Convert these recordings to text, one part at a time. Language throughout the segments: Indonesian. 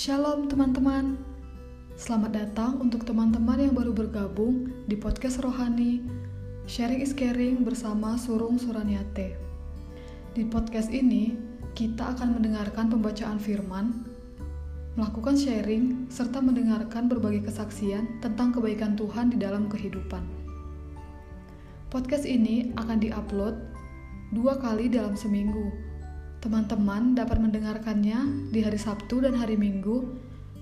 Shalom teman-teman. Selamat datang untuk teman-teman yang baru bergabung di podcast Rohani Sharing is Caring bersama Surung Suraniate. Di podcast ini, kita akan mendengarkan pembacaan firman, melakukan sharing, serta mendengarkan berbagai kesaksian tentang kebaikan Tuhan di dalam kehidupan. Podcast ini akan diupload dua kali dalam seminggu. Teman-teman dapat mendengarkannya di hari Sabtu dan hari Minggu,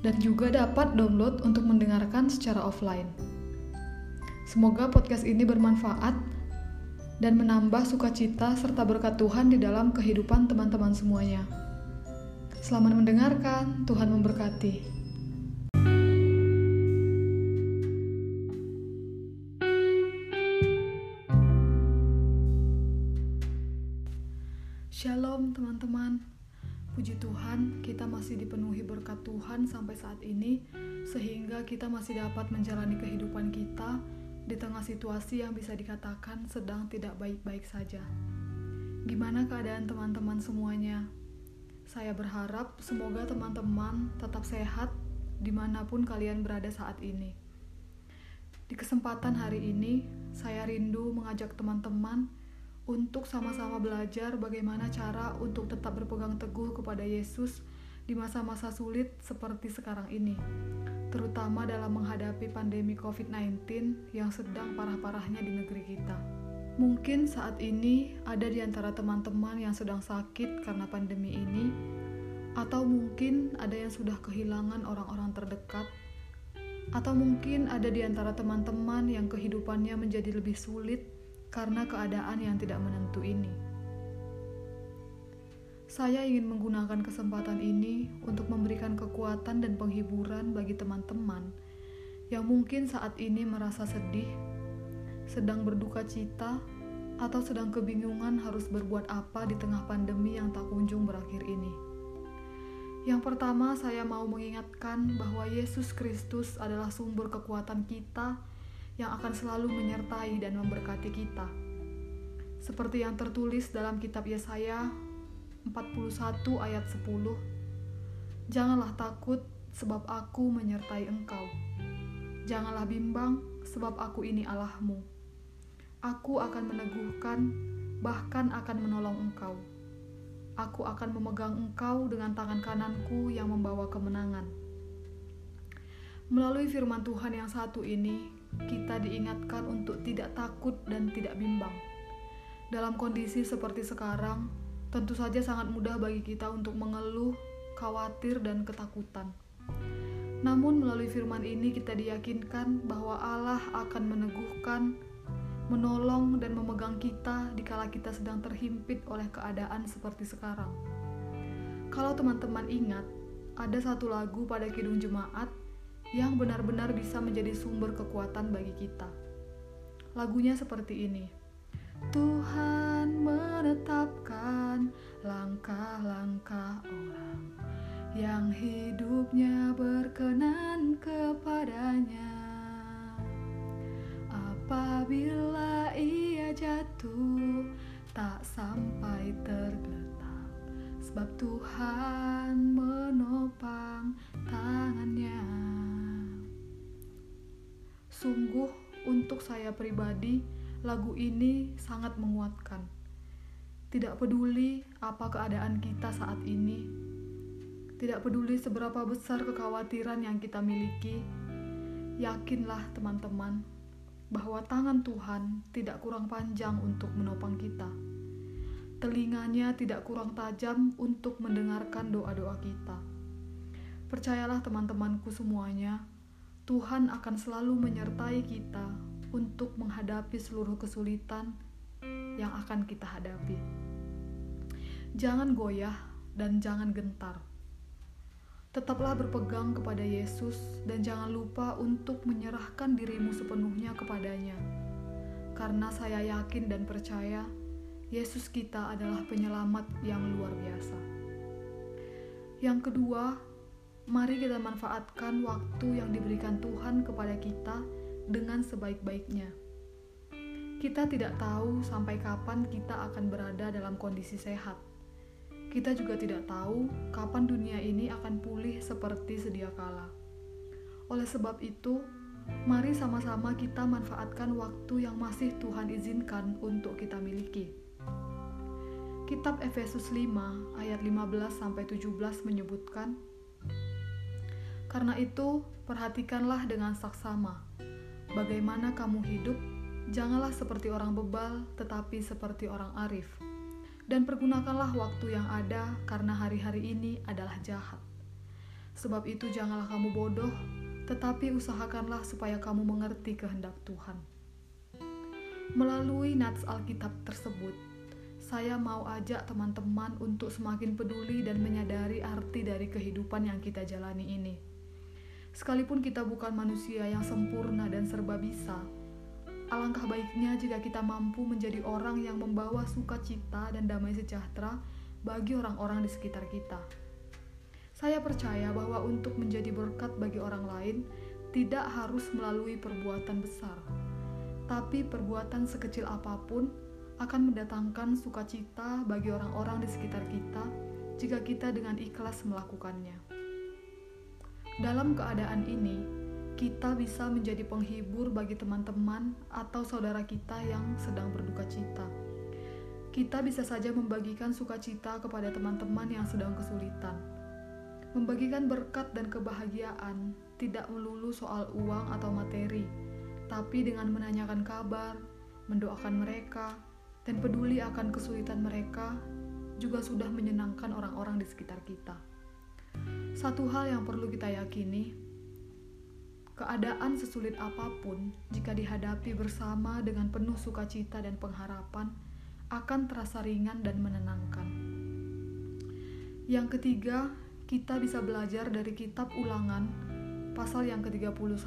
dan juga dapat download untuk mendengarkan secara offline. Semoga podcast ini bermanfaat dan menambah sukacita serta berkat Tuhan di dalam kehidupan teman-teman semuanya. Selamat mendengarkan, Tuhan memberkati. Shalom teman-teman. Puji Tuhan, kita masih dipenuhi berkat Tuhan sampai saat ini sehingga kita masih dapat menjalani kehidupan kita di tengah situasi yang bisa dikatakan sedang tidak baik-baik saja. Gimana keadaan teman-teman semuanya? Saya berharap semoga teman-teman tetap sehat di mana pun kalian berada saat ini. Di kesempatan hari ini, saya rindu mengajak teman-teman untuk sama-sama belajar bagaimana cara untuk tetap berpegang teguh kepada Yesus di masa-masa sulit seperti sekarang ini, terutama dalam menghadapi pandemi COVID-19 yang sedang parah-parahnya di negeri kita. Mungkin saat ini ada di antara teman-teman yang sedang sakit karena pandemi ini, atau mungkin ada yang sudah kehilangan orang-orang terdekat, atau mungkin ada di antara teman-teman yang kehidupannya menjadi lebih sulit karena keadaan yang tidak menentu ini. Saya ingin menggunakan kesempatan ini untuk memberikan kekuatan dan penghiburan bagi teman-teman yang mungkin saat ini merasa sedih, sedang berduka cita, atau sedang kebingungan harus berbuat apa di tengah pandemi yang tak kunjung berakhir ini. Yang pertama, saya mau mengingatkan bahwa Yesus Kristus adalah sumber kekuatan kita yang akan selalu menyertai dan memberkati kita. Seperti yang tertulis dalam kitab Yesaya 41 ayat 10. Janganlah takut sebab aku menyertai engkau. Janganlah bimbang sebab aku ini Allahmu. Aku akan meneguhkan bahkan akan menolong engkau. Aku akan memegang engkau dengan tangan kananku yang membawa kemenangan. Melalui firman Tuhan yang satu ini, kita diingatkan untuk tidak takut dan tidak bimbang. Dalam kondisi seperti sekarang, tentu saja sangat mudah bagi kita untuk mengeluh, khawatir, dan ketakutan. Namun, melalui firman ini, kita diyakinkan bahwa Allah akan meneguhkan, menolong, dan memegang kita dikala kita sedang terhimpit oleh keadaan seperti sekarang. Kalau teman-teman ingat, ada satu lagu pada Kidung Jemaat yang benar-benar bisa menjadi sumber kekuatan bagi kita. Lagunya seperti ini. Tuhan menetapkan langkah-langkah orang yang hidupnya berkenan kepadanya. Apabila ia jatuh, tak sampai tergeletak, sebab Tuhan menopang tangannya. Sungguh, untuk saya pribadi, lagu ini sangat menguatkan. Tidak peduli apa keadaan kita saat ini, tidak peduli seberapa besar kekhawatiran yang kita miliki, yakinlah teman-teman bahwa tangan Tuhan tidak kurang panjang untuk menopang kita. Telinganya tidak kurang tajam untuk mendengarkan doa-doa kita. Percayalah teman-temanku semuanya, Tuhan akan selalu menyertai kita untuk menghadapi seluruh kesulitan yang akan kita hadapi. Jangan goyah dan jangan gentar. Tetaplah berpegang kepada Yesus dan jangan lupa untuk menyerahkan dirimu sepenuhnya kepadanya. Karena saya yakin dan percaya Yesus kita adalah penyelamat yang luar biasa. Yang kedua, Mari kita manfaatkan waktu yang diberikan Tuhan kepada kita dengan sebaik-baiknya. Kita tidak tahu sampai kapan kita akan berada dalam kondisi sehat. kita juga tidak tahu kapan dunia ini akan pulih seperti sedia kala. Oleh sebab itu, mari sama-sama kita manfaatkan waktu yang masih Tuhan izinkan untuk kita miliki. Kitab Efesus 5 ayat 15 sampai 17 menyebutkan Karena itu, perhatikanlah dengan saksama bagaimana kamu hidup, janganlah seperti orang bebal, tetapi seperti orang arif. Dan pergunakanlah waktu yang ada karena hari-hari ini adalah jahat. Sebab itu janganlah kamu bodoh, tetapi usahakanlah supaya kamu mengerti kehendak Tuhan. Melalui nats Alkitab tersebut, saya mau ajak teman-teman untuk semakin peduli dan menyadari arti dari kehidupan yang kita jalani ini. Sekalipun kita bukan manusia yang sempurna dan serba bisa, alangkah baiknya jika kita mampu menjadi orang yang membawa sukacita dan damai sejahtera bagi orang-orang di sekitar kita. Saya percaya bahwa untuk menjadi berkat bagi orang lain tidak harus melalui perbuatan besar, tapi perbuatan sekecil apa pun akan mendatangkan sukacita bagi orang-orang di sekitar kita jika kita dengan ikhlas melakukannya. Dalam keadaan ini, kita bisa menjadi penghibur bagi teman-teman atau saudara kita yang sedang berduka cita. Kita bisa saja membagikan sukacita kepada teman-teman yang sedang kesulitan. Membagikan berkat dan kebahagiaan tidak melulu soal uang atau materi, tapi dengan menanyakan kabar, mendoakan mereka, dan peduli akan kesulitan mereka juga sudah menyenangkan orang-orang di sekitar kita. Satu hal yang perlu kita yakini, keadaan sesulit apa pun jika dihadapi bersama dengan penuh sukacita dan pengharapan akan terasa ringan dan menenangkan. Yang ketiga, kita bisa belajar dari kitab Ulangan pasal yang ke-31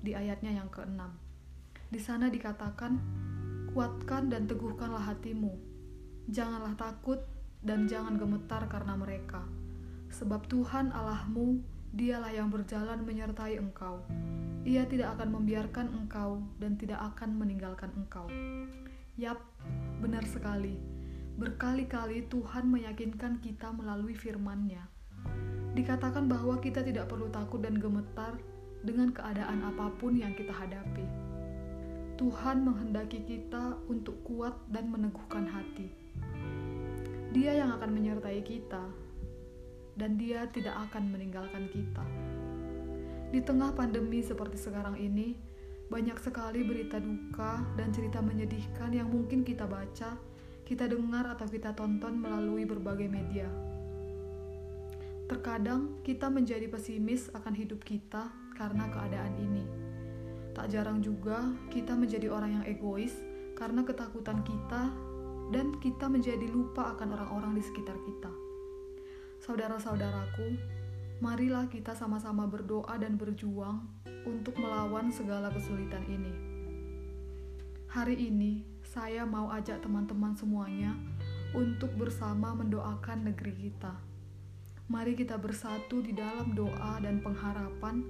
di ayatnya yang ke-6. Di sana dikatakan, Kuatkan dan teguhkanlah hatimu. Janganlah takut dan jangan gemetar karena mereka. Sebab Tuhan Allahmu, dialah yang berjalan menyertai engkau. Ia tidak akan membiarkan engkau dan tidak akan meninggalkan engkau. Yap, benar sekali. Berkali-kali Tuhan meyakinkan kita melalui firman-Nya. Dikatakan bahwa kita tidak perlu takut dan gemetar dengan keadaan apa pun yang kita hadapi. Tuhan menghendaki kita untuk kuat dan meneguhkan hati. Dia yang akan menyertai kita, dan Dia tidak akan meninggalkan kita. Di tengah pandemi seperti sekarang ini, banyak sekali berita duka dan cerita menyedihkan yang mungkin kita baca, kita dengar, atau kita tonton melalui berbagai media. Terkadang kita menjadi pesimis akan hidup kita karena keadaan ini Tak jarang juga kita menjadi orang yang egois karena ketakutan kita dan kita menjadi lupa akan orang-orang di sekitar kita. Saudara-saudaraku, marilah kita sama-sama berdoa dan berjuang untuk melawan segala kesulitan ini. Hari ini, saya mau ajak teman-teman semuanya untuk bersama mendoakan negeri kita. Mari kita bersatu di dalam doa dan pengharapan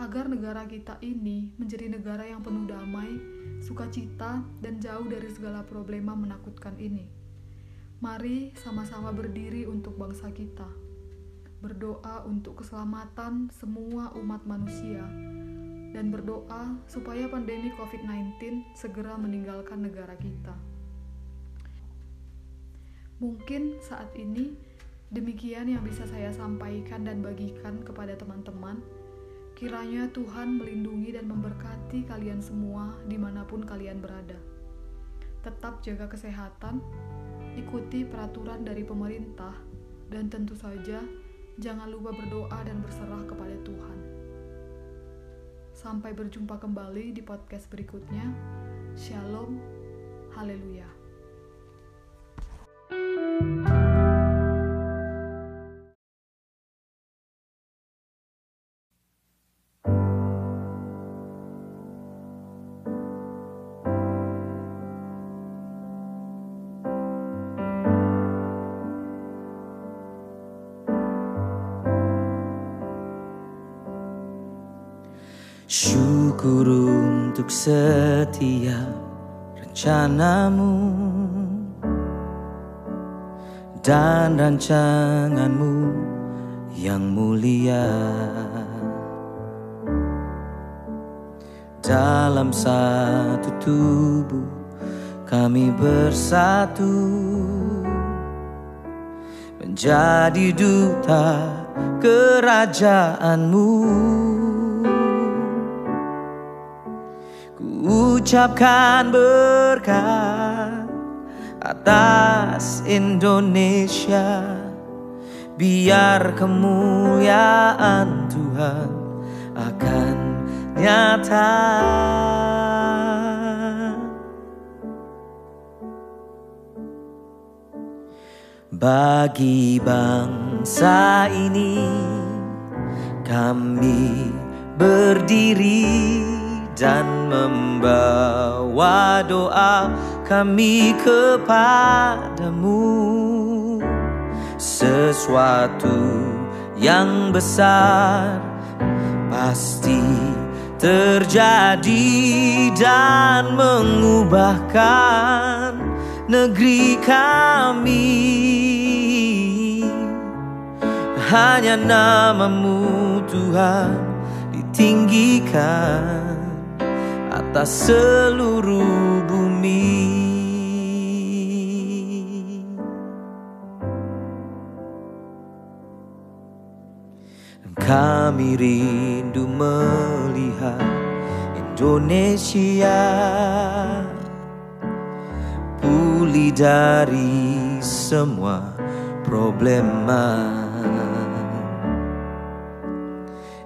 agar negara kita ini menjadi negara yang penuh damai, sukacita, dan jauh dari segala problema menakutkan ini. Mari sama-sama berdiri untuk bangsa kita, berdoa untuk keselamatan semua umat manusia, dan berdoa supaya pandemi COVID-19 segera meninggalkan negara kita. Mungkin saat ini demikian yang bisa saya sampaikan dan bagikan kepada teman-teman. Kiranya Tuhan melindungi dan memberkati kalian semua di mana pun kalian berada. Tetap jaga kesehatan, ikuti peraturan dari pemerintah, dan tentu saja jangan lupa berdoa dan berserah kepada Tuhan. Sampai berjumpa kembali di podcast berikutnya. Shalom, haleluya. Syukur untuk setiap rencanamu dan rancanganmu yang mulia. Dalam satu tubuh kami bersatu menjadi duta kerajaanmu ucapkan berkat atas Indonesia. Biar kemuliaan Tuhan akan nyata. Bagi bangsa ini kami berdiri dan membawa doa kami kepadamu. Sesuatu yang besar pasti terjadi dan mengubahkan negeri kami. Hanya namamu Tuhan ditinggikan atas seluruh bumi. Kami rindu melihat Indonesia pulih dari semua problema.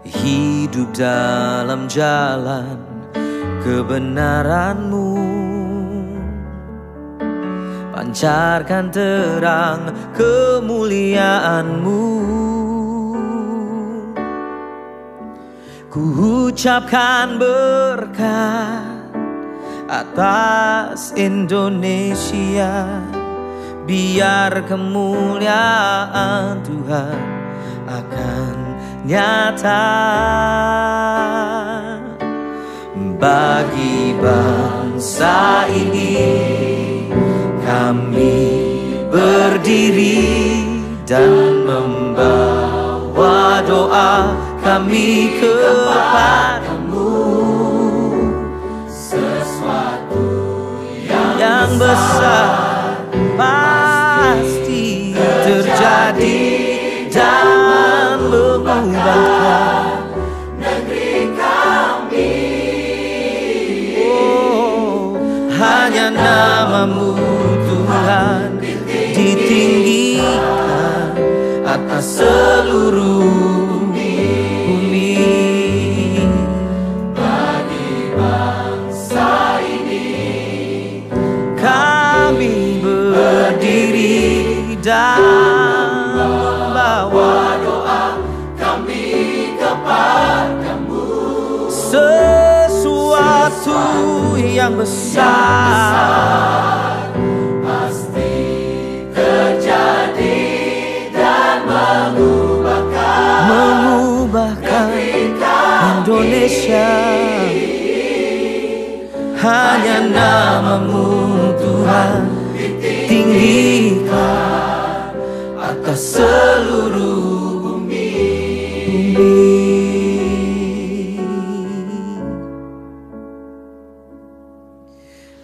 Hidup dalam jalan kebenaranmu. Pancarkan terang kemuliaanmu. Ku ucapkan berkat atas Indonesia. Biar kemuliaan Tuhan akan nyata Bagi bangsa ini. Kami berdiri dan membawa doa kami kepadamu seluruh dan membawa doa kami kepadamu. Sesuatu yang besar Hanya namamu Tuhan tinggikan atas seluruh bumi.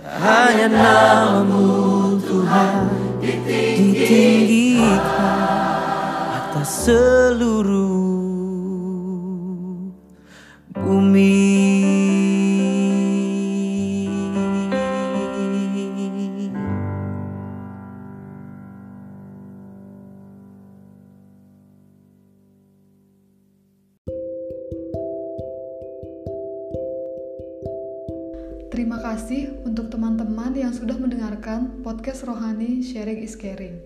Hanya namamu Tuhan ditinggikan atas seluruh Sharing is Caring.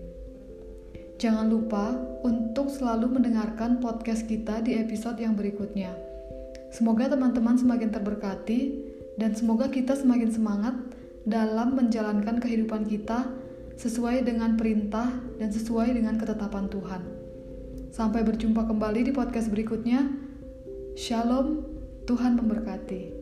Jangan lupa untuk selalu mendengarkan podcast kita di episode yang berikutnya. Semoga teman-teman semakin terberkati dan semoga kita semakin semangat dalam menjalankan kehidupan kita sesuai dengan perintah dan sesuai dengan ketetapan Tuhan. Sampai berjumpa kembali di podcast berikutnya. Shalom, Tuhan memberkati.